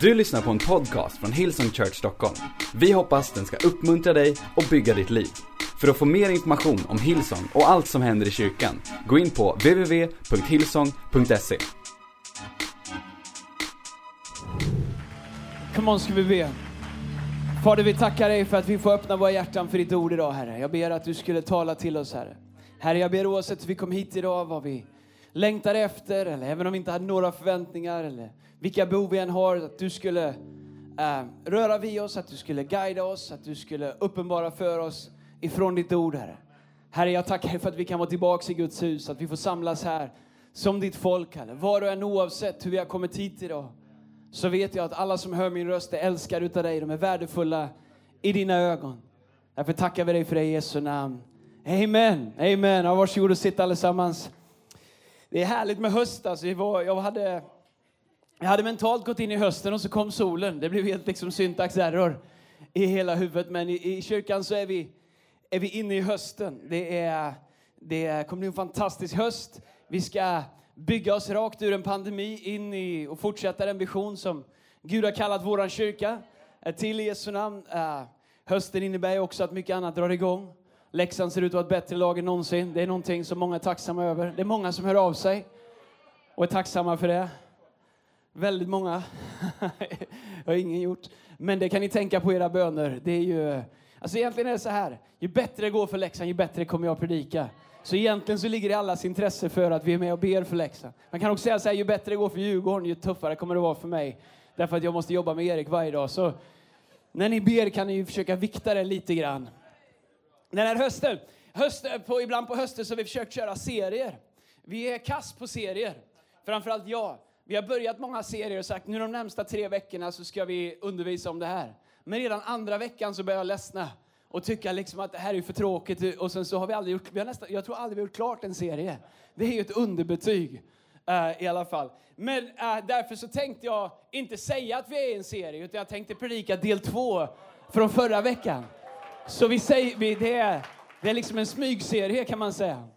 Du lyssnar på en podcast från Hillsong Church Stockholm. Vi hoppas den ska uppmuntra dig och bygga ditt liv. För att få mer information om Hillsong och allt som händer i kyrkan, gå in på www.hillsong.se. Come on, ska vi be? Fader, vi tackar dig för att vi får öppna våra hjärtan för ditt ord idag, Herre. Jag ber att du skulle tala till oss, Herre. Herre, jag ber oavsett hur vi kom hit idag, vad vi längtar efter, eller även om vi inte hade några förväntningar, eller vilka behov vi än har, att du skulle eh, röra vid oss, att du skulle guida oss, att du skulle uppenbara för oss ifrån ditt ord, Herre. Herre, jag tackar dig för att vi kan vara tillbaka i Guds hus, att vi får samlas här som ditt folk, Herre. Var och en oavsett hur vi har kommit hit idag, så vet jag att alla som hör min röst är älskade utav dig, de är värdefulla i dina ögon. Därför tackar vi dig för det i Jesu namn. Amen, amen. Ja, varsågod och sitt allesammans. Det är härligt med höst. Alltså, jag, hade, jag hade mentalt gått in i hösten och så kom solen. Det blev helt liksom syntax error i hela huvudet. Men i, i kyrkan så är vi, är vi inne i hösten. Det, är, det kommer bli en fantastisk höst. Vi ska bygga oss rakt ur en pandemi in i och fortsätta den vision som Gud har kallat vår kyrka eh, till i Jesu namn. Uh, hösten innebär också att mycket annat drar igång. Leksand ser ut att vara ett bättre lag än någonsin. Det är någonting som många är tacksamma över. Det är många som hör av sig och är tacksamma för det. Väldigt många. det har ingen gjort. Men det kan ni tänka på era böner. Det är ju... Alltså egentligen är det så här. Ju bättre det går för läxan, ju bättre kommer jag att predika. Så egentligen så ligger det i allas intresse för att vi är med och ber för läxan. Man kan också säga så här, ju bättre det går för Djurgården, ju tuffare kommer det vara för mig. Därför att jag måste jobba med Erik varje dag. Så när ni ber kan ni ju försöka vikta det lite grann. Den här hösten, hösten på, ibland på hösten så har vi försökt köra serier. Vi är kass på serier, framförallt jag. Vi har börjat många serier och sagt nu de närmsta tre veckorna så ska vi undervisa om det här. Men redan andra veckan så börjar jag ledsna och tycka liksom att det här är för tråkigt. Och sen så har vi aldrig gjort, vi har nästan, jag tror aldrig vi har gjort klart en serie. Det är ju ett underbetyg uh, i alla fall. Men uh, därför så tänkte jag inte säga att vi är i en serie, utan jag tänkte predika del två från förra veckan. Så vi säger, vi, det, är, det är liksom en smygserie kan man säga.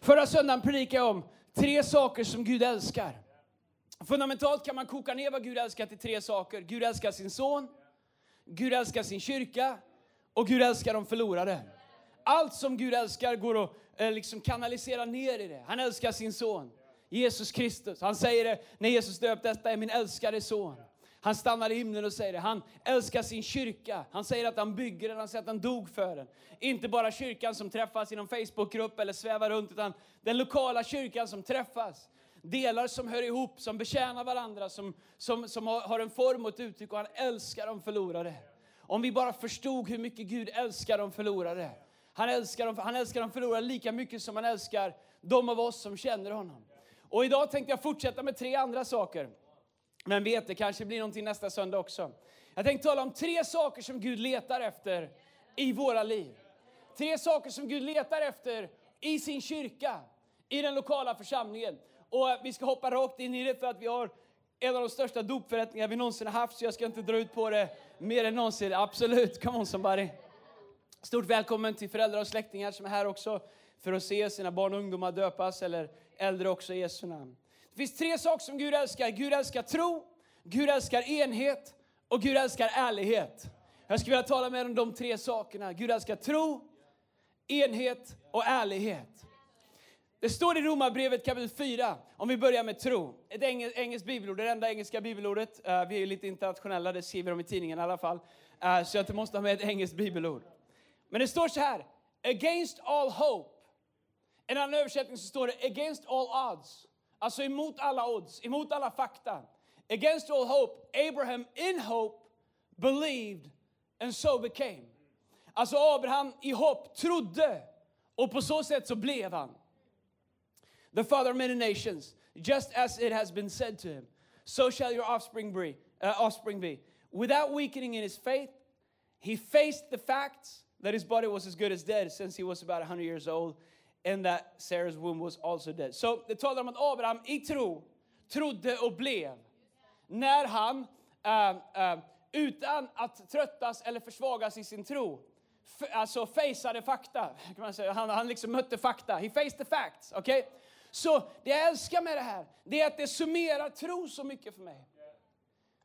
Förra söndagen predikade jag om tre saker som Gud älskar. Fundamentalt kan man koka ner vad Gud älskar till tre saker. Gud älskar sin son, Gud älskar sin kyrka och Gud älskar de förlorade. Allt som Gud älskar går att eh, liksom kanalisera ner i det. Han älskar sin son, Jesus Kristus. Han säger det när Jesus döpte, detta är min älskade son. Han stannar i himlen och säger det. Han älskar sin kyrka. Han säger att han bygger den, han säger att han dog för den. Inte bara kyrkan som träffas i någon Facebookgrupp eller svävar runt, utan den lokala kyrkan som träffas. Delar som hör ihop, som betjänar varandra, som, som, som har, en form och ett uttryck och han älskar de förlorade. Om vi bara förstod hur mycket Gud älskar de förlorade. Han älskar de, han älskar de förlorade lika mycket som han älskar de av oss som känner honom. Och idag tänkte jag fortsätta med tre andra saker. Men vet, det kanske blir någonting nästa söndag också. Jag tänkte tala om tre saker som Gud letar efter i våra liv. Tre saker som Gud letar efter i sin kyrka, i den lokala församlingen. Och vi ska hoppa rakt in i det för att vi har en av de största dopförrättningar vi någonsin har haft, så jag ska inte dra ut på det mer än någonsin. Absolut, come on somebody. Stort välkommen till föräldrar och släktingar som är här också för att se sina barn och ungdomar döpas, eller äldre också i Jesu namn. Det finns tre saker som Gud älskar. Gud älskar tro, Gud älskar enhet och Gud älskar ärlighet. Jag skulle vilja tala med er om de tre sakerna. Gud älskar tro, enhet och ärlighet. Det står i Romarbrevet kapitel 4, om vi börjar med tro. Ett engelskt bibelord, det enda engelska bibelordet. Eh, vi är lite internationella, det skriver de i tidningen i alla fall. Eh, så jag måste ha med ett engelskt bibelord. Men det står så här, against all hope. I en annan översättning så står det against all odds. Alltså emot alla odds, emot alla fakta. Against all hope, Abraham in hope believed and so became. Alltså Abraham i hopp trodde och på så sätt så blev han. The father of many nations, just as it has been said to him, so shall your offspring be. Uh, offspring be. Without weakening in his faith, he faced the facts that his body was as good as dead since he was about 100 years old and that Sarah's womb was also dead. Det talar om att Abraham i tro trodde och blev. När han, äh, äh, utan att tröttas eller försvagas i sin tro, alltså faceade fakta. Kan man säga. Han, han liksom mötte fakta. He faced the facts. Okay? Så det jag älskar med det här, det är att det summerar tro så mycket för mig.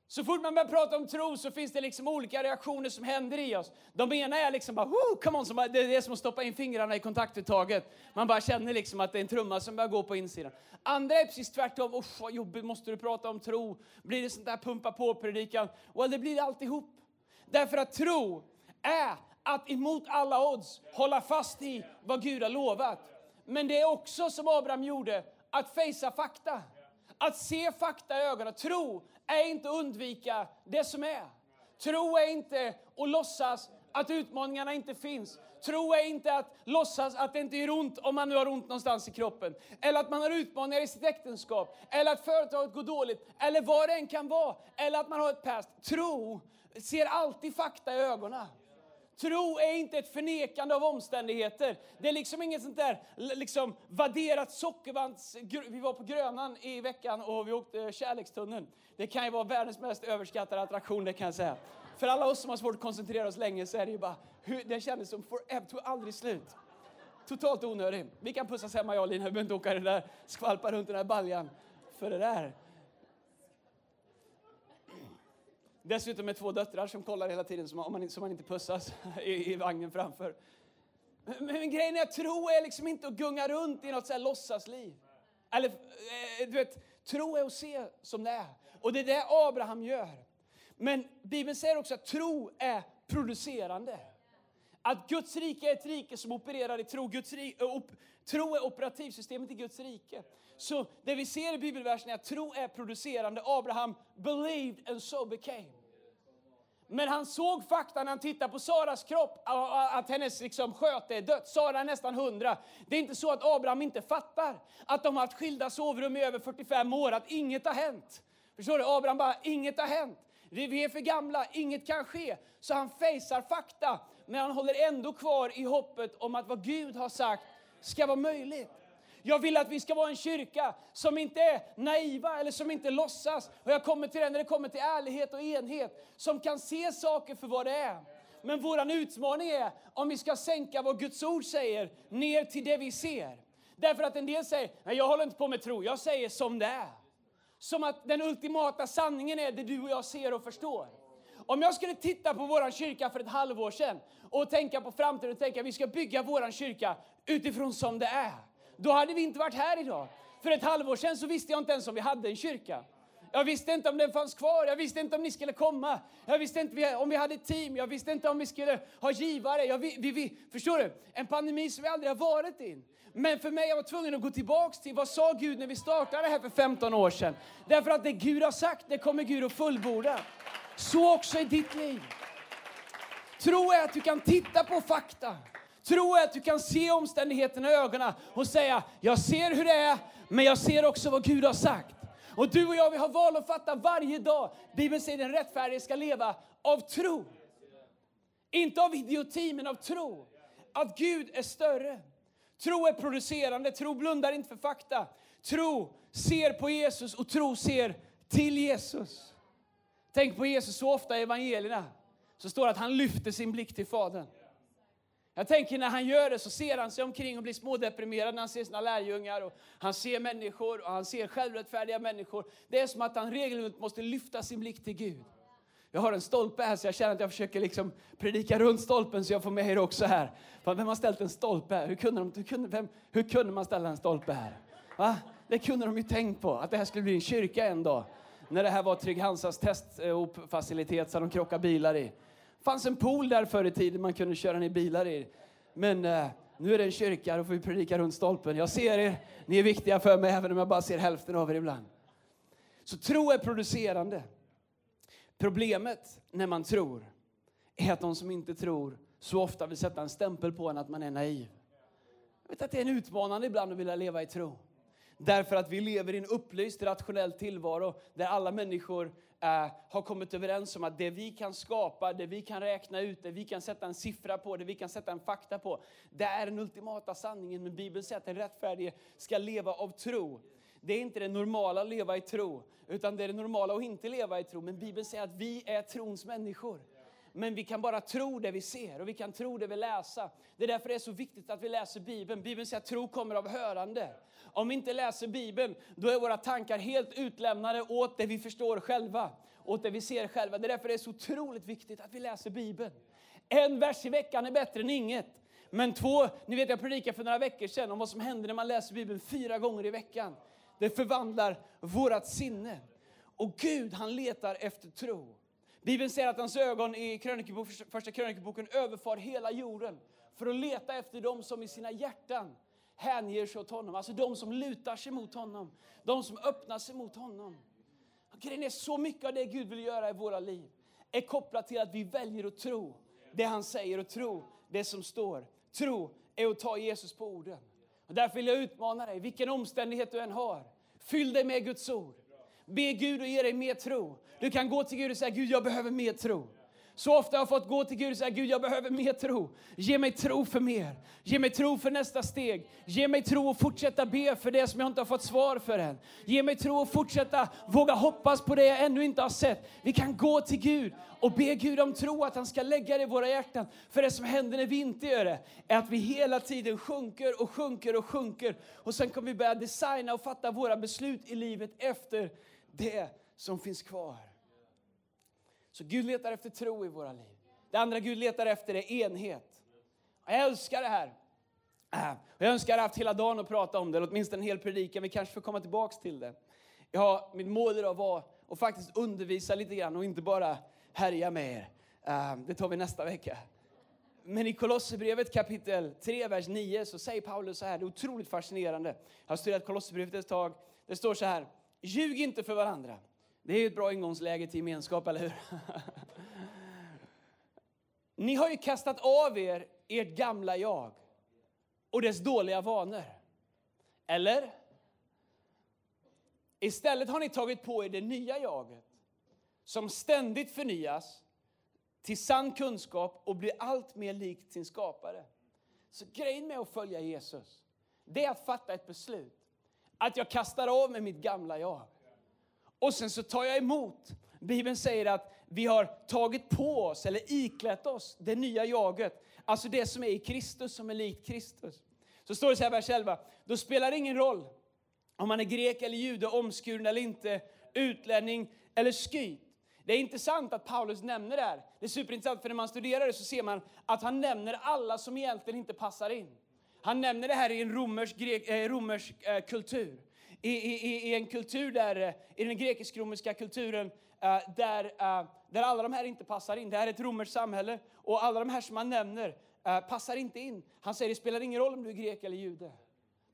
Så fort man börjar prata om tro så finns det liksom olika reaktioner som händer i oss. De ena är liksom bara, Woo, come on, som bara, det är som att stoppa in fingrarna i kontaktuttaget. Man bara känner liksom att det är en trumma som börjar gå på insidan. Andra är precis tvärtom, usch vad jobbigt, måste du prata om tro? Blir det sånt där pumpa på-predikan? Well, det blir alltihop. Därför att tro är att emot alla odds hålla fast i vad Gud har lovat. Men det är också som Abraham gjorde, att fejsa fakta. Att se fakta i ögonen. Tro är inte att undvika det som är. Tro är inte att låtsas att utmaningarna inte finns. Tro är inte att låtsas att det inte gör ont om man nu har ont någonstans i kroppen. Eller att man har utmaningar i sitt äktenskap. Eller att företaget går dåligt. Eller vad det än kan vara. Eller att man har ett past. Tro ser alltid fakta i ögonen. Tro är inte ett förnekande av omständigheter. Det är liksom inget sånt där liksom vadderat sockervands... Vi var på Grönan i veckan och vi åkte kärlekstunneln. Det kan ju vara världens mest överskattade attraktion, det kan jag säga. För alla oss som har svårt att koncentrera oss länge så är det ju bara, det kändes som forever, tog aldrig slut. Totalt onödig. Vi kan pussas hemma jag och Lina, vi behöver inte åka den där, skvalpa runt den där baljan. För det där. Dessutom med två döttrar som kollar hela tiden så man, så man inte pussas i, i vagnen framför. Men, men grejen är att tro är liksom inte att gunga runt i något så här låtsasliv. Eller, eh, du vet, tro är att se som det är. Och det är det Abraham gör. Men Bibeln säger också att tro är producerande. Att Guds rike är ett rike som opererar i tro. Guds rike, eh, op, tro är operativsystemet i Guds rike. Så det vi ser i bibelversen är att tro är producerande. Abraham believed and so became. Men han såg fakta när han tittade på Saras kropp, att hennes liksom sköte är dött. Sara är nästan 100. Det är inte så att Abraham inte fattar att de har haft skilda sovrum i över 45 år, att inget har hänt. Förstår du? Abraham bara, inget har hänt. Vi är för gamla, inget kan ske. Så han fejsar fakta, men han håller ändå kvar i hoppet om att vad Gud har sagt ska vara möjligt. Jag vill att vi ska vara en kyrka som inte är naiva eller som inte låtsas. Och jag kommer till det när det kommer till ärlighet och enhet, som kan se saker för vad det är. Men vår utmaning är om vi ska sänka vad Guds ord säger ner till det vi ser. Därför att en del säger, nej jag håller inte på med tro, jag säger som det är. Som att den ultimata sanningen är det du och jag ser och förstår. Om jag skulle titta på vår kyrka för ett halvår sedan och tänka på framtiden och tänka att vi ska bygga vår kyrka utifrån som det är. Då hade vi inte varit här idag. För ett halvår sedan så visste jag inte ens om vi hade en kyrka. Jag visste inte om den fanns kvar, jag visste inte om ni skulle komma. Jag visste inte om vi hade team, jag visste inte om vi skulle ha givare. Jag, vi, vi, vi, förstår du? En pandemi som vi aldrig har varit i. Men för mig, jag var tvungen att gå tillbaks till vad sa Gud när vi startade det här för 15 år sedan. Därför att det Gud har sagt, det kommer Gud att fullborda. Så också i ditt liv. Tro är att du kan titta på fakta. Tro är att du kan se omständigheterna i ögonen och säga, jag ser hur det är, men jag ser också vad Gud har sagt. Och du och jag, vi har val att fatta varje dag. Bibeln säger att den rättfärdige ska leva av tro. Inte av idioti, men av tro. Att Gud är större. Tro är producerande, tro blundar inte för fakta. Tro ser på Jesus och tro ser till Jesus. Tänk på Jesus så ofta i evangelierna. Så står det att han lyfter sin blick till Fadern. Jag tänker när han gör det så ser han sig omkring och blir smådeprimerad när han ser sina lärjungar. Och han ser människor och han ser självrättfärdiga människor. Det är som att han regelbundet måste lyfta sin blick till Gud. Jag har en stolpe här så jag känner att jag försöker liksom predika runt stolpen så jag får med er också här. Vem har ställt en stolpe här? Hur kunde, de, hur kunde, vem, hur kunde man ställa en stolpe här? Va? Det kunde de ju tänkt på, att det här skulle bli en kyrka en dag. När det här var Trygg Hansas testfacilitet eh, som de krockade bilar i. Det fanns en pool där förr i tiden man kunde köra ner bilar i. Men eh, nu är det en kyrka, då får vi predika runt stolpen. Jag ser er, ni är viktiga för mig även om jag bara ser hälften av er ibland. Så tro är producerande. Problemet när man tror är att de som inte tror så ofta vill sätta en stämpel på en att man är naiv. Jag vet att det är en utmanande ibland att vilja leva i tro. Därför att vi lever i en upplyst, rationell tillvaro där alla människor eh, har kommit överens om att det vi kan skapa, det vi kan räkna ut, det vi kan sätta en siffra på, det vi kan sätta en fakta på, det är den ultimata sanningen. Men Bibeln säger att den rättfärdige ska leva av tro. Det är inte det normala att leva i tro, utan det är det normala att inte leva i tro. Men Bibeln säger att vi är trons människor. Men vi kan bara tro det vi ser och vi kan tro det vi läser. Det är därför det är så viktigt att vi läser Bibeln. Bibeln säger att tro kommer av hörande. Om vi inte läser Bibeln, då är våra tankar helt utlämnade åt det vi förstår själva. åt det vi ser själva. Det är därför det är så otroligt viktigt att vi läser Bibeln. En vers i veckan är bättre än inget. Men två, ni vet jag predikade för några veckor sedan om vad som händer när man läser Bibeln fyra gånger i veckan. Det förvandlar vårat sinne. Och Gud han letar efter tro. Bibeln säger att hans ögon i krönikebok, första krönikeboken överfar hela jorden för att leta efter dem som i sina hjärtan hänger sig åt honom. Alltså de som lutar sig mot honom, de som öppnar sig mot honom. Grejen är så mycket av det Gud vill göra i våra liv är kopplat till att vi väljer att tro det han säger och tro det som står. Tro är att ta Jesus på orden. Och därför vill jag utmana dig, vilken omständighet du än har, fyll dig med Guds ord. Be Gud att ge dig mer tro. Du kan gå till Gud och säga, Gud jag behöver mer tro. Så ofta har jag fått gå till Gud och säga, Gud jag behöver mer tro. Ge mig tro för mer. Ge mig tro för nästa steg. Ge mig tro att fortsätta be för det som jag inte har fått svar för än. Ge mig tro att fortsätta våga hoppas på det jag ännu inte har sett. Vi kan gå till Gud och be Gud om tro att han ska lägga det i våra hjärtan. För det som händer när vi inte gör det är att vi hela tiden sjunker och sjunker och sjunker. Och sen kommer vi börja designa och fatta våra beslut i livet efter det som finns kvar. Så Gud letar efter tro i våra liv. Det andra Gud letar efter är enhet. Jag älskar det här. Äh, jag önskar att haft hela dagen att prata om det, eller åtminstone en hel predikan. Vi kanske får komma tillbaks till det. Ja, mitt mål idag var att faktiskt undervisa lite grann och inte bara härja med er. Äh, det tar vi nästa vecka. Men i Kolosserbrevet kapitel 3, vers 9 så säger Paulus så här, det är otroligt fascinerande. Jag har studerat Kolosserbrevet ett tag. Det står så här, ljug inte för varandra. Det är ett bra ingångsläge till gemenskap, eller hur? Ni har ju kastat av er ert gamla jag och dess dåliga vanor. Eller? Istället har ni tagit på er det nya jaget som ständigt förnyas till sann kunskap och blir allt mer likt sin skapare. Så grejen med att följa Jesus, det är att fatta ett beslut. Att jag kastar av mig mitt gamla jag. Och sen så tar jag emot. Bibeln säger att vi har tagit på oss, eller iklätt oss, det nya jaget. Alltså det som är i Kristus, som är likt Kristus. Så står det så här, vers 11. Då spelar det ingen roll om man är grek eller jude, omskuren eller inte, utlänning eller skyt. Det är intressant att Paulus nämner det här. Det är superintressant, för när man studerar det så ser man att han nämner alla som egentligen inte passar in. Han nämner det här i en romersk, grek, eh, romersk eh, kultur i, i, i en kultur där, eh, i den grekisk-romerska kulturen, eh, där, eh, där alla de här inte passar in. Det här är ett romerskt samhälle och alla de här som han nämner passar inte in. Han säger det spelar ingen roll om du är grek eller jude.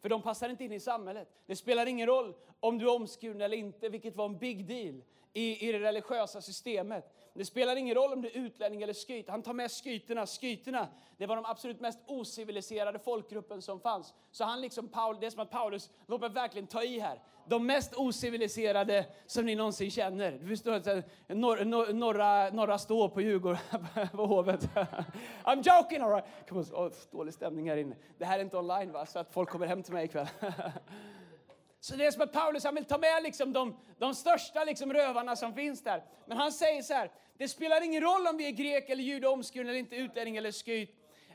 För de passar inte in i samhället. Det spelar ingen roll om du är omskuren eller inte, vilket var en big deal i, i det religiösa systemet. Det spelar ingen roll om du är utlänning eller skyt. Han tar med skyterna. Skyterna, det var de absolut mest ociviliserade folkgruppen som fanns. Så han liksom, Paul, det är som att Paulus, låt mig verkligen ta i här. De mest ociviliserade som ni någonsin känner. Du förstår, norra, norra, norra stå på Djurgården, på Hovet. I'm joking alright. Oh, dålig stämning här inne. Det här är inte online va, så att folk kommer hem till mig ikväll. Så det är som att Paulus han vill ta med liksom de, de största liksom rövarna som finns där. Men han säger så här, det spelar ingen roll om vi är grek eller jude, omskuren eller inte, utlänning eller skyt.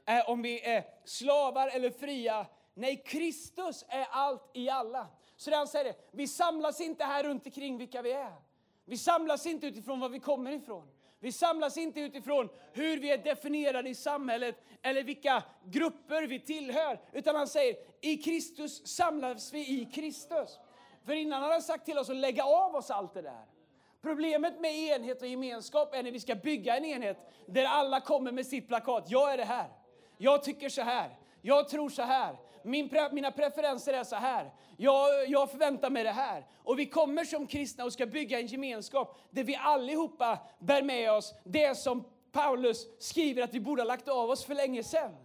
Eh, om vi är slavar eller fria. Nej, Kristus är allt i alla. Så det han säger, vi samlas inte här runt omkring vilka vi är. Vi samlas inte utifrån var vi kommer ifrån. Vi samlas inte utifrån hur vi är definierade i samhället eller vilka grupper vi tillhör. Utan han säger, i Kristus samlas vi i Kristus. För innan har han sagt till oss att lägga av oss allt det där. Problemet med enhet och gemenskap är när vi ska bygga en enhet där alla kommer med sitt plakat. Jag är det här. Jag tycker så här. Jag tror så här. Min pre mina preferenser är så här. Jag, jag förväntar mig det här. Och vi kommer som kristna och ska bygga en gemenskap där vi allihopa bär med oss det som Paulus skriver att vi borde ha lagt av oss för länge sedan.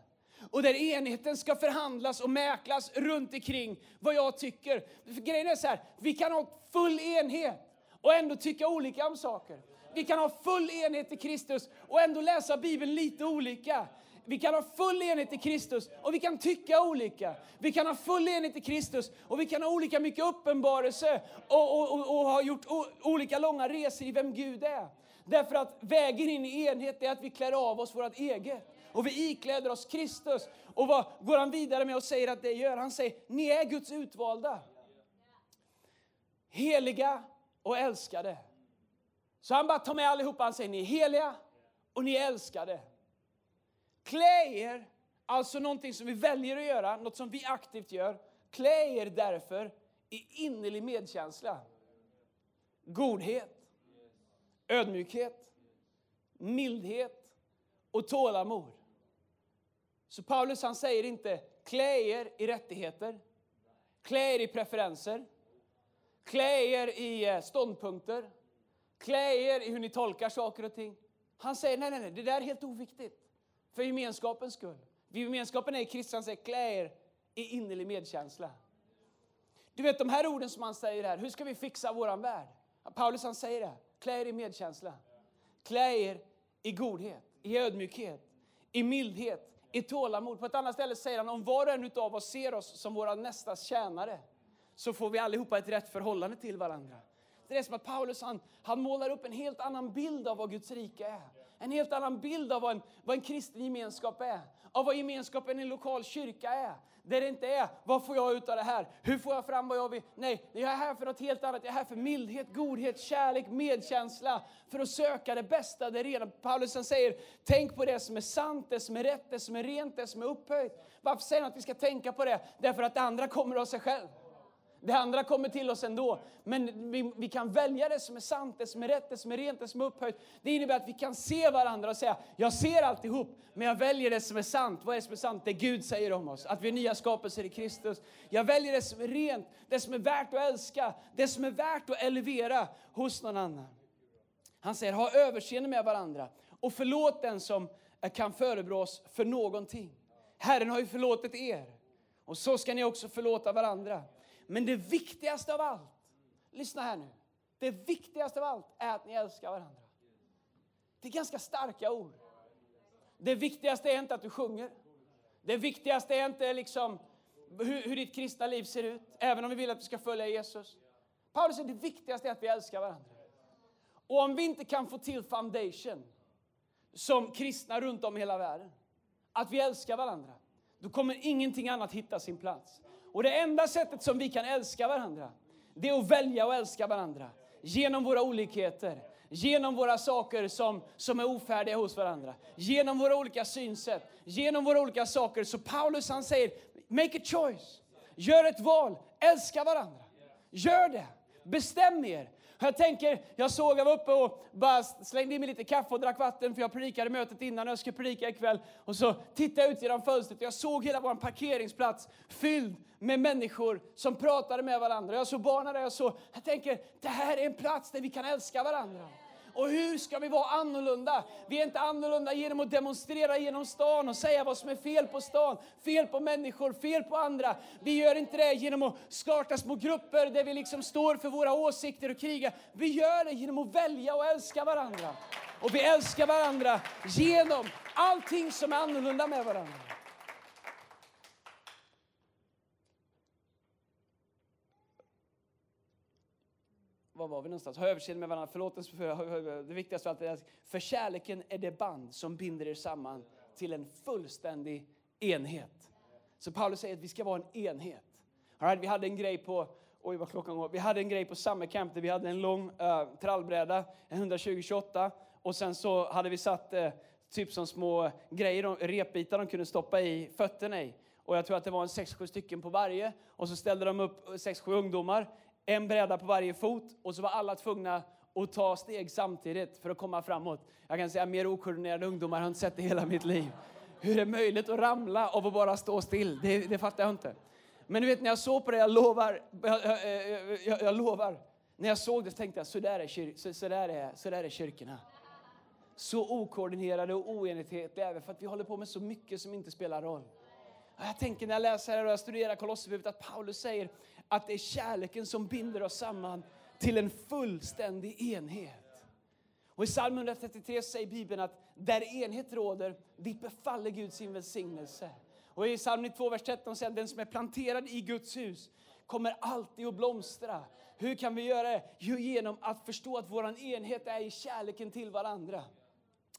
Och där enheten ska förhandlas och mäklas runt omkring vad jag tycker. För grejen är så här, vi kan ha full enhet och ändå tycka olika om saker. Vi kan ha full enhet i Kristus och ändå läsa Bibeln lite olika. Vi kan ha full enhet i Kristus och vi kan tycka olika. Vi kan ha full enhet i Kristus och vi kan ha olika mycket uppenbarelse och, och, och, och ha gjort olika långa resor i vem Gud är. Därför att vägen in i enhet är att vi klär av oss vårt eget. Och vi ikläder oss Kristus. Och vad går han vidare med och säger att det gör? Han säger, ni är Guds utvalda. Heliga och älskade. Så han bara tar med allihopa. Han säger ni är heliga och ni är älskade. Klä er, alltså någonting som vi väljer att göra, något som vi aktivt gör. Klä er därför i innerlig medkänsla, godhet, ödmjukhet, mildhet och tålamod. Så Paulus han säger inte klä er i rättigheter, klä er i preferenser, klä er i eh, ståndpunkter, klä er i hur ni tolkar saker och ting. Han säger nej, nej, nej, det där är helt oviktigt för gemenskapens skull. Gemenskapen är i Kristians han klä er i innerlig medkänsla. Du vet de här orden som han säger här, hur ska vi fixa våran värld? Paulus han säger det, klä er i medkänsla. Klä er i godhet, i ödmjukhet, i mildhet, i tålamod. På ett annat ställe säger han om var och en av oss ser oss som våra nästas tjänare så får vi allihopa ett rätt förhållande till varandra. Det är som att Paulus han, han målar upp en helt annan bild av vad Guds rike är. En helt annan bild av vad en, vad en kristen gemenskap är. Av vad gemenskapen i en lokal kyrka är. Där det inte är, vad får jag ut av det här? Hur får jag fram vad jag vill? Nej, jag är här för något helt annat. Jag är här för mildhet, godhet, kärlek, medkänsla. För att söka det bästa, det rena. Paulus säger, tänk på det som är sant, det som är rätt, det som är rent, det som är upphöjt. Varför säger han att vi ska tänka på det? Därför att det andra kommer av sig själv. Det andra kommer till oss ändå. Men vi, vi, kan välja det som är sant, det som är rätt, det som är rent, det som är upphöjt. Det innebär att vi kan se varandra och säga, jag ser alltihop, men jag väljer det som är sant. Vad är det som är sant? Det Gud säger om oss. Att vi är nya skapelser i Kristus. Jag väljer det som är rent, det som är värt att älska, det som är värt att elevera hos någon annan. Han säger, ha överseende med varandra och förlåt den som kan förebrås för någonting. Herren har ju förlåtit er. Och så ska ni också förlåta varandra. Men det viktigaste av allt, lyssna här nu. Det viktigaste av allt är att ni älskar varandra. Det är ganska starka ord. Det viktigaste är inte att du sjunger. Det viktigaste är inte liksom hur, hur ditt kristna liv ser ut, även om vi vill att du ska följa Jesus. Paulus säger det viktigaste är att vi älskar varandra. Och om vi inte kan få till foundation som kristna runt om i hela världen, att vi älskar varandra, då kommer ingenting annat hitta sin plats. Och det enda sättet som vi kan älska varandra, det är att välja att älska varandra. Genom våra olikheter, genom våra saker som, som är ofärdiga hos varandra, genom våra olika synsätt, genom våra olika saker. Så Paulus han säger, make a choice. Gör ett val, älska varandra. Gör det. Bestäm er. Jag tänker, jag såg, jag var uppe och bara slängde i mig lite kaffe och drack vatten för jag predikade mötet innan och jag ska predika ikväll. Och så tittade jag ut genom fönstret och jag såg hela vår parkeringsplats fylld med människor som pratade med varandra. Jag såg barnen där, jag såg, jag tänker, det här är en plats där vi kan älska varandra. Och hur ska vi vara annorlunda? Vi är inte annorlunda genom att demonstrera genom stan och säga vad som är fel på stan, fel på människor, fel på andra. Vi gör inte det genom att starta små grupper där vi liksom står för våra åsikter och krigar. Vi gör det genom att välja och älska varandra. Och vi älskar varandra genom allting som är annorlunda med varandra. Var var vi någonstans? Ha överseende med varandra, förlåtelse för det viktigaste av allt är för kärleken är det band som binder er samman till en fullständig enhet. Så Paulus säger att vi ska vara en enhet. Right, vi hade en grej på Oj, vad klockan går. Vi hade en grej på Summer Camp där vi hade en lång uh, trallbräda, 120-28. Och sen så hade vi satt uh, typ som små grejer, repbitar de kunde stoppa i fötterna i. Och jag tror att det var en 6-7 stycken på varje. Och så ställde de upp eh, 6-7 ungdomar en bräda på varje fot och så var alla tvungna att ta steg samtidigt för att komma framåt. Jag kan säga mer okoordinerade ungdomar har inte sett i hela mitt liv. Hur är det möjligt att ramla av att bara stå still? Det, det fattar jag inte. Men du vet när jag såg på det, jag lovar, jag, jag, jag, jag lovar. När jag såg det så tänkte jag, så där är, kyr, så, så, där är, så där är kyrkorna. Så okoordinerade och oenhetliga för att vi håller på med så mycket som inte spelar roll. Jag tänker när jag läser och jag studerar Kolosserbrevet att Paulus säger att det är kärleken som binder oss samman till en fullständig enhet. Och I psalm 133 säger Bibeln att där enhet råder, dit befaller Gud sin välsignelse. Och i psalm 92, vers 13 säger den som är planterad i Guds hus kommer alltid att blomstra. Hur kan vi göra det? Jo, genom att förstå att vår enhet är i kärleken till varandra.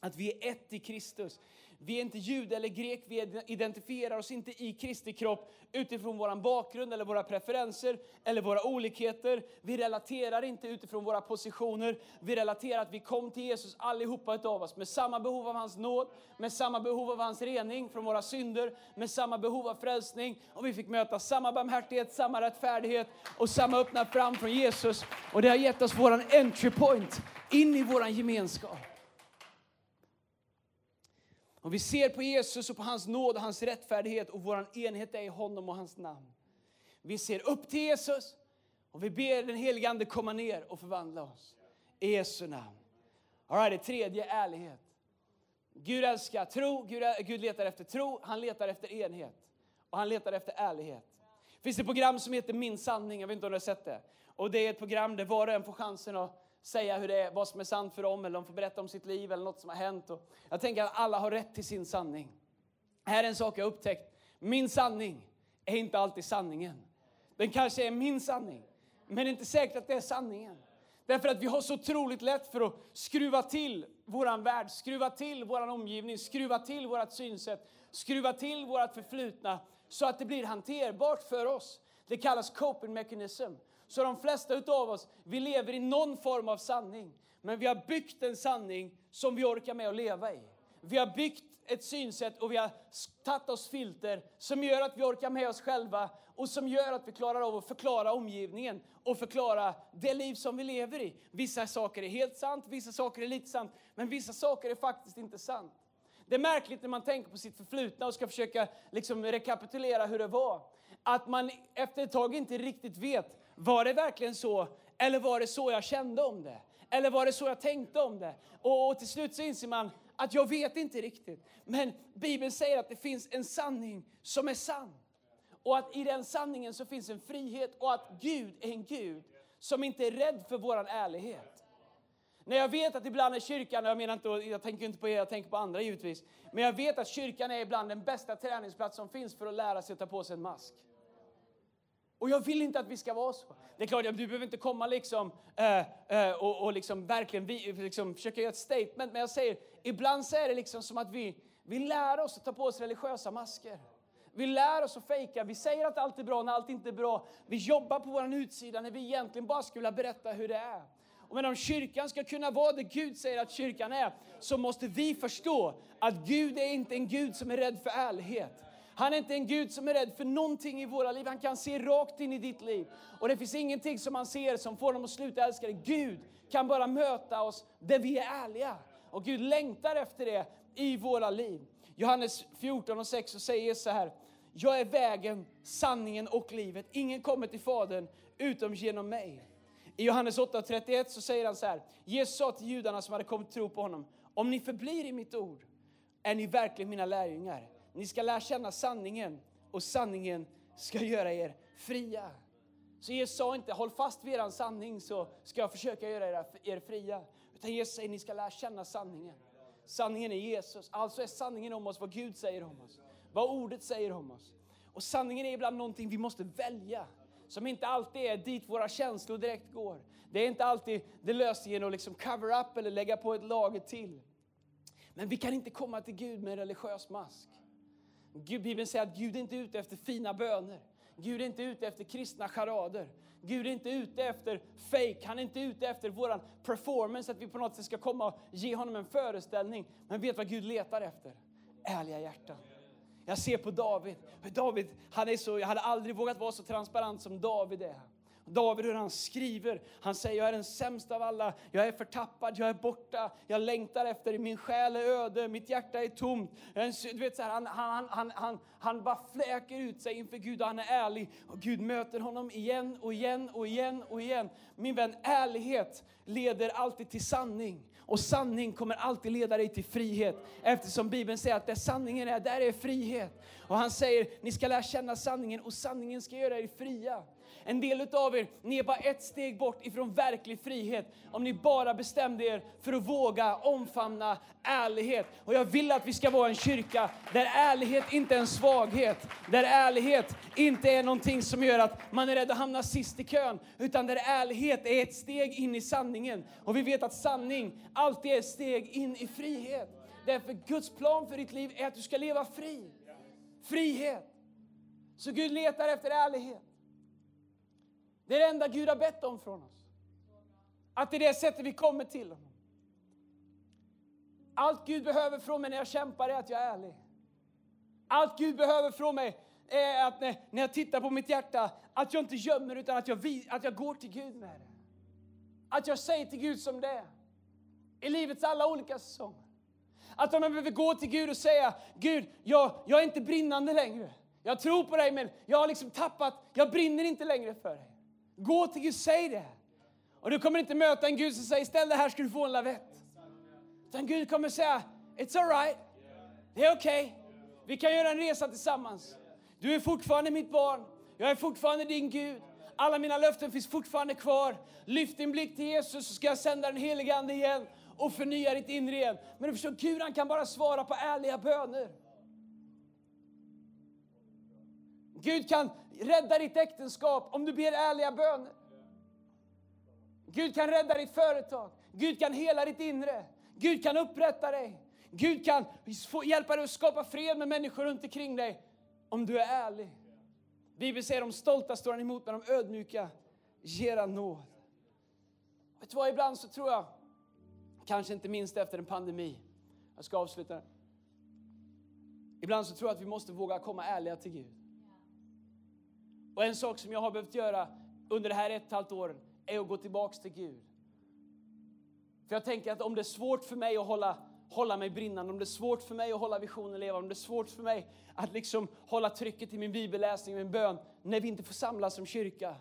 Att vi är ett i Kristus. Vi är inte jude eller grek, vi identifierar oss inte i Kristi kropp utifrån vår bakgrund eller våra preferenser eller våra olikheter. Vi relaterar inte utifrån våra positioner. Vi relaterar att vi kom till Jesus allihopa utav oss med samma behov av hans nåd, med samma behov av hans rening från våra synder, med samma behov av frälsning. Och vi fick möta samma barmhärtighet, samma rättfärdighet och samma öppna fram från Jesus. Och det har gett oss våran entry point in i våran gemenskap. Om vi ser på Jesus och på hans nåd och hans rättfärdighet och vår enhet är i honom och hans namn. Vi ser upp till Jesus och vi ber den helige Ande komma ner och förvandla oss. I Jesu namn. All right, det tredje, ärlighet. Gud älskar tro, Gud, Gud letar efter tro, han letar efter enhet. Och han letar efter ärlighet. Det finns ett program som heter Min sanning, jag vet inte om du har sett det. Och det är ett program där var och en får chansen att säga hur det är, vad som är sant för dem, eller de får berätta om sitt liv eller något som har hänt. Och jag tänker att alla har rätt till sin sanning. Här är en sak jag upptäckt. Min sanning är inte alltid sanningen. Den kanske är min sanning, men det är inte säkert att det är sanningen. Därför att vi har så otroligt lätt för att skruva till våran värld, skruva till våran omgivning, skruva till vårt synsätt, skruva till vårt förflutna så att det blir hanterbart för oss. Det kallas coping mechanism. Så de flesta av oss, vi lever i någon form av sanning. Men vi har byggt en sanning som vi orkar med att leva i. Vi har byggt ett synsätt och vi har tagit oss filter som gör att vi orkar med oss själva och som gör att vi klarar av att förklara omgivningen och förklara det liv som vi lever i. Vissa saker är helt sant, vissa saker är lite sant, men vissa saker är faktiskt inte sant. Det är märkligt när man tänker på sitt förflutna och ska försöka liksom rekapitulera hur det var. Att man efter ett tag inte riktigt vet var det verkligen så? Eller var det så jag kände om det? Eller var det så jag tänkte om det? Och, och till slut så inser man att jag vet inte riktigt. Men Bibeln säger att det finns en sanning som är sann. Och att i den sanningen så finns en frihet och att Gud är en Gud som inte är rädd för vår ärlighet. När jag vet att ibland är kyrkan, jag menar inte, jag tänker inte på er, jag tänker på andra givetvis. Men jag vet att kyrkan är ibland den bästa träningsplats som finns för att lära sig att ta på sig en mask. Och jag vill inte att vi ska vara så. Det är klart, du behöver inte komma liksom, äh, äh, och, och liksom verkligen vi, liksom försöka göra ett statement. Men jag säger, ibland så är det liksom som att vi, vi lär oss att ta på oss religiösa masker. Vi lär oss att fejka. Vi säger att allt är bra när allt inte är bra. Vi jobbar på vår utsida när vi egentligen bara skulle vilja berätta hur det är. Och men om kyrkan ska kunna vara det Gud säger att kyrkan är, så måste vi förstå att Gud är inte en Gud som är rädd för ärlighet. Han är inte en Gud som är rädd för någonting i våra liv. Han kan se rakt in i ditt liv. Och det finns ingenting som han ser som får honom att sluta älska dig. Gud kan bara möta oss där vi är ärliga. Och Gud längtar efter det i våra liv. Johannes 14 och 6 så säger så här. Jag är vägen, sanningen och livet. Ingen kommer till Fadern utom genom mig. I Johannes 8.31 så säger han så här. Jesus sa till judarna som hade kommit tro på honom. Om ni förblir i mitt ord är ni verkligen mina lärjungar. Ni ska lära känna sanningen och sanningen ska göra er fria. Så Jesus sa inte håll fast vid er sanning så ska jag försöka göra er fria. Utan Jesus säger ni ska lära känna sanningen. Sanningen är Jesus. Alltså är sanningen om oss vad Gud säger om oss. Vad ordet säger om oss. Och sanningen är ibland någonting vi måste välja. Som inte alltid är dit våra känslor direkt går. Det är inte alltid det löser genom att liksom cover up eller lägga på ett lager till. Men vi kan inte komma till Gud med en religiös mask. Bibeln säger att Gud är inte ute efter fina böner. Gud är inte ute efter kristna charader. Gud är inte ute efter fake. Han är inte ute efter vår performance, att vi på något sätt ska komma och ge honom en föreställning. Men vet vad Gud letar efter? Ärliga hjärtan. Jag ser på David. David han är så, jag hade aldrig vågat vara så transparent som David är. David hur han skriver. Han säger jag är den sämsta av alla. Jag är förtappad, jag är borta. Jag längtar efter, min själ är öde, mitt hjärta är tomt. Du vet, så här, han, han, han, han, han bara fläker ut sig inför Gud och han är ärlig. Och Gud möter honom igen och igen och igen och igen. Min vän, ärlighet leder alltid till sanning. Och sanning kommer alltid leda dig till frihet. Eftersom Bibeln säger att där sanningen är, där är frihet. Och han säger, ni ska lära känna sanningen och sanningen ska göra er fria. En del av er, ni är bara ett steg bort ifrån verklig frihet. Om ni bara bestämde er för att våga omfamna ärlighet. Och jag vill att vi ska vara en kyrka där ärlighet inte är en svaghet. Där ärlighet inte är någonting som gör att man är rädd att hamna sist i kön. Utan där ärlighet är ett steg in i sanningen. Och vi vet att sanning alltid är ett steg in i frihet. Därför Guds plan för ditt liv är att du ska leva fri. Frihet. Så Gud letar efter ärlighet. Det är det enda Gud har bett om från oss. Att det är det sättet vi kommer till honom. Allt Gud behöver från mig när jag kämpar är att jag är ärlig. Allt Gud behöver från mig är att när, när jag tittar på mitt hjärta, att jag inte gömmer utan att jag, att jag går till Gud med det. Att jag säger till Gud som det är. I livets alla olika säsonger. Att om jag behöver gå till Gud och säga, Gud, jag, jag är inte brinnande längre. Jag tror på dig men jag har liksom tappat, jag brinner inte längre för dig. Gå till Gud, säg det. Och du kommer inte möta en Gud som säger, ställ dig här ska du få en lavett. Utan Gud kommer säga, it's alright. Det är okej. Okay. Vi kan göra en resa tillsammans. Du är fortfarande mitt barn. Jag är fortfarande din Gud. Alla mina löften finns fortfarande kvar. Lyft din blick till Jesus så ska jag sända den helige Ande igen och förnya ditt inre igen. Men du förstår, Gud han kan bara svara på ärliga böner. Gud kan rädda ditt äktenskap om du ber ärliga böner. Gud kan rädda ditt företag. Gud kan hela ditt inre. Gud kan upprätta dig. Gud kan hjälpa dig att skapa fred med människor runt omkring dig om du är ärlig. Bibeln säger de stolta står han emot, men de ödmjuka ger han nåd. Vet du vad, ibland så tror jag, kanske inte minst efter en pandemi, jag ska avsluta. Ibland så tror jag att vi måste våga komma ärliga till Gud. Och en sak som jag har behövt göra under det här ett och ett halvt åren är att gå tillbaks till Gud. För jag tänker att om det är svårt för mig att hålla, hålla mig brinnande, om det är svårt för mig att hålla visionen leva, om det är svårt för mig att liksom hålla trycket i min bibelläsning, min bön, när vi inte får samlas som kyrka.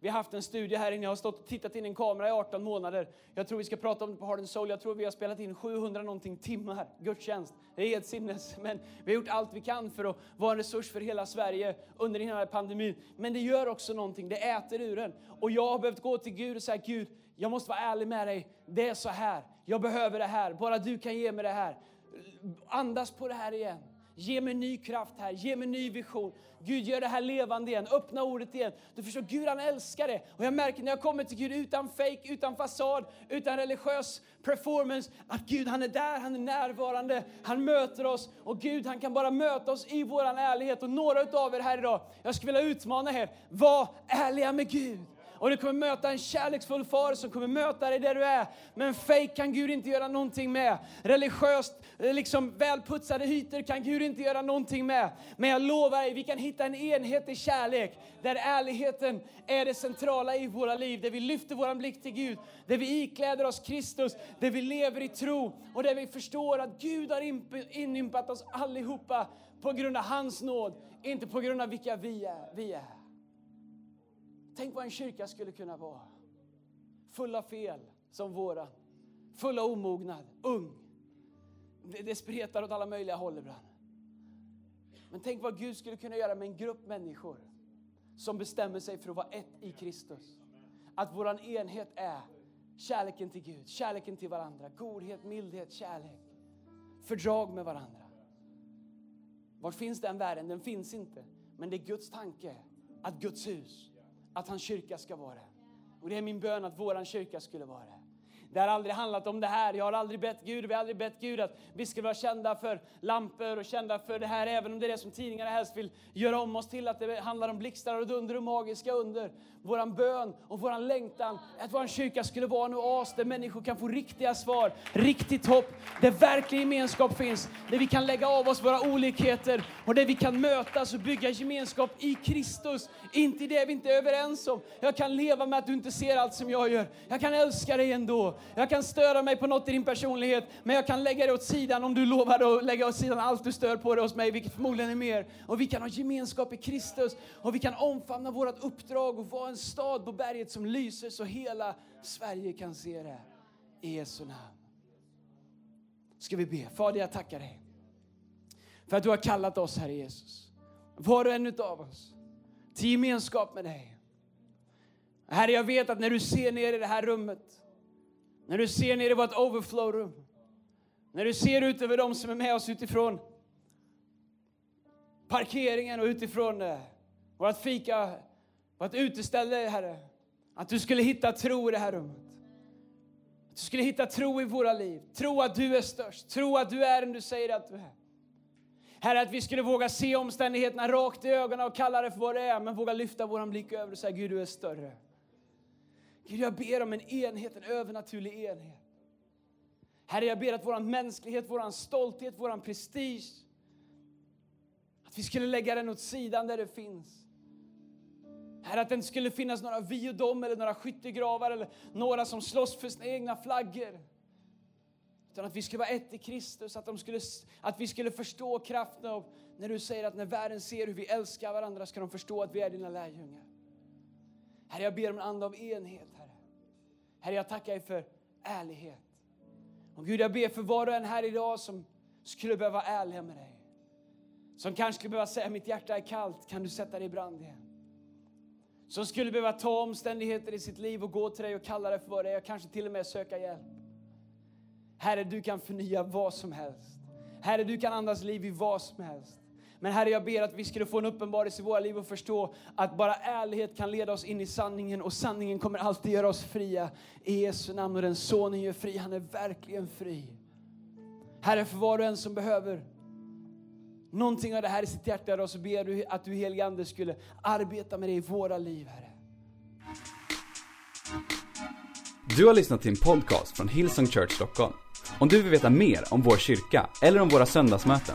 Vi har haft en studie här inne, jag har stått och tittat in i en kamera i 18 månader. Jag tror vi ska prata om det på Hard and Soul. Jag tror vi har spelat in 700 någonting timmar gudstjänst. Det är helt sinnes. Men vi har gjort allt vi kan för att vara en resurs för hela Sverige under den här pandemin. Men det gör också någonting, det äter ur en. Och jag har behövt gå till Gud och säga, Gud, jag måste vara ärlig med dig. Det är så här, jag behöver det här. Bara du kan ge mig det här. Andas på det här igen. Ge mig ny kraft här, ge mig ny vision. Gud, gör det här levande igen, öppna ordet igen. Du förstår, Gud han älskar det. Och jag märker när jag kommer till Gud utan fake, utan fasad, utan religiös performance, att Gud han är där, han är närvarande, han möter oss. Och Gud han kan bara möta oss i våran ärlighet. Och några utav er här idag, jag skulle vilja utmana er, var ärliga med Gud. Och du kommer möta en kärleksfull far som kommer möta dig där du är. Men fake kan Gud inte göra någonting med. Religiöst eh, liksom välputsade hyter kan Gud inte göra någonting med. Men jag lovar dig, vi kan hitta en enhet i kärlek där ärligheten är det centrala i våra liv. Där vi lyfter vår blick till Gud, där vi ikläder oss Kristus, där vi lever i tro och där vi förstår att Gud har inympat oss allihopa på grund av hans nåd, inte på grund av vilka vi är. Vi är. Tänk vad en kyrka skulle kunna vara. Full av fel, som våran. Full av omognad, ung. Det, det spretar åt alla möjliga håll ibland. Men tänk vad Gud skulle kunna göra med en grupp människor som bestämmer sig för att vara ett i Kristus. Att vår enhet är kärleken till Gud, kärleken till varandra, godhet, mildhet, kärlek, fördrag med varandra. Var finns den världen? Den finns inte. Men det är Guds tanke att Guds hus att hans kyrka ska vara det. Och det är min bön att våran kyrka skulle vara det. Det har aldrig handlat om det här. Jag har aldrig bett Gud, vi har aldrig bett Gud att vi ska vara kända för lampor och kända för det här, även om det är det som tidningarna helst vill göra om oss till, att det handlar om blixtar och dunder och magiska under. Våran bön och våran längtan att vår kyrka skulle vara en oas där människor kan få riktiga svar, riktigt hopp, där verklig gemenskap finns, där vi kan lägga av oss våra olikheter och där vi kan mötas och bygga gemenskap i Kristus, inte i det vi inte är överens om. Jag kan leva med att du inte ser allt som jag gör. Jag kan älska dig ändå. Jag kan störa mig på något i din personlighet, men jag kan lägga det åt sidan om du lovar att lägga åt sidan allt du stör på dig hos mig, vilket förmodligen är mer. Och vi kan ha gemenskap i Kristus och vi kan omfamna vårt uppdrag och vara en stad på berget som lyser så hela Sverige kan se det. I Jesu namn. Ska vi be. Fader, jag tackar dig för att du har kallat oss, Herre Jesus. Var och en av oss till gemenskap med dig. Herre, jag vet att när du ser ner i det här rummet, när du ser ner i vårt overflow-rum, när du ser ut över dem som är med oss utifrån parkeringen och utifrån eh, vårt fika, vårt uteställe, Herre. Att du skulle hitta tro i det här rummet. Att du skulle hitta tro i våra liv. Tro att du är störst. Tro att du är den du säger att du är. Herre, att vi skulle våga se omständigheterna rakt i ögonen och kalla det för vad det är, men våga lyfta vår blick över och säga Gud, du är större. Gud, jag ber om en enhet, en övernaturlig enhet. Herre, jag ber att vår mänsklighet, vår stolthet, vår prestige, att vi skulle lägga den åt sidan där det finns. Herre, att det inte skulle finnas några vi och dem eller några skyttegravar eller några som slåss för sina egna flaggor. Utan att vi skulle vara ett i Kristus, att, de skulle, att vi skulle förstå kraften av när du säger att när världen ser hur vi älskar varandra ska de förstå att vi är dina lärjungar. Herre, jag ber om en ande av enhet, Herre. Jag tackar dig för ärlighet. Och Gud, jag ber för var och en här idag som skulle behöva vara ärliga med dig. Som kanske skulle behöva säga, mitt hjärta är kallt, kan du sätta det i brand igen? Som skulle behöva ta omständigheter i sitt liv och gå till dig och kalla dig för vad det är, och kanske till och med söka hjälp. Herre, du kan förnya vad som helst. Herre, du kan andas liv i vad som helst. Men Herre, jag ber att vi skulle få en uppenbarelse i våra liv och förstå att bara ärlighet kan leda oss in i sanningen och sanningen kommer alltid göra oss fria. I Jesu namn och den sonen gör fri, han är verkligen fri. Herre, för var och en som behöver någonting av det här i sitt hjärta idag så ber du att du helige Ande skulle arbeta med det i våra liv, Herre. Du har lyssnat till en podcast från Hillsong Church Stockholm. Om du vill veta mer om vår kyrka eller om våra söndagsmöten,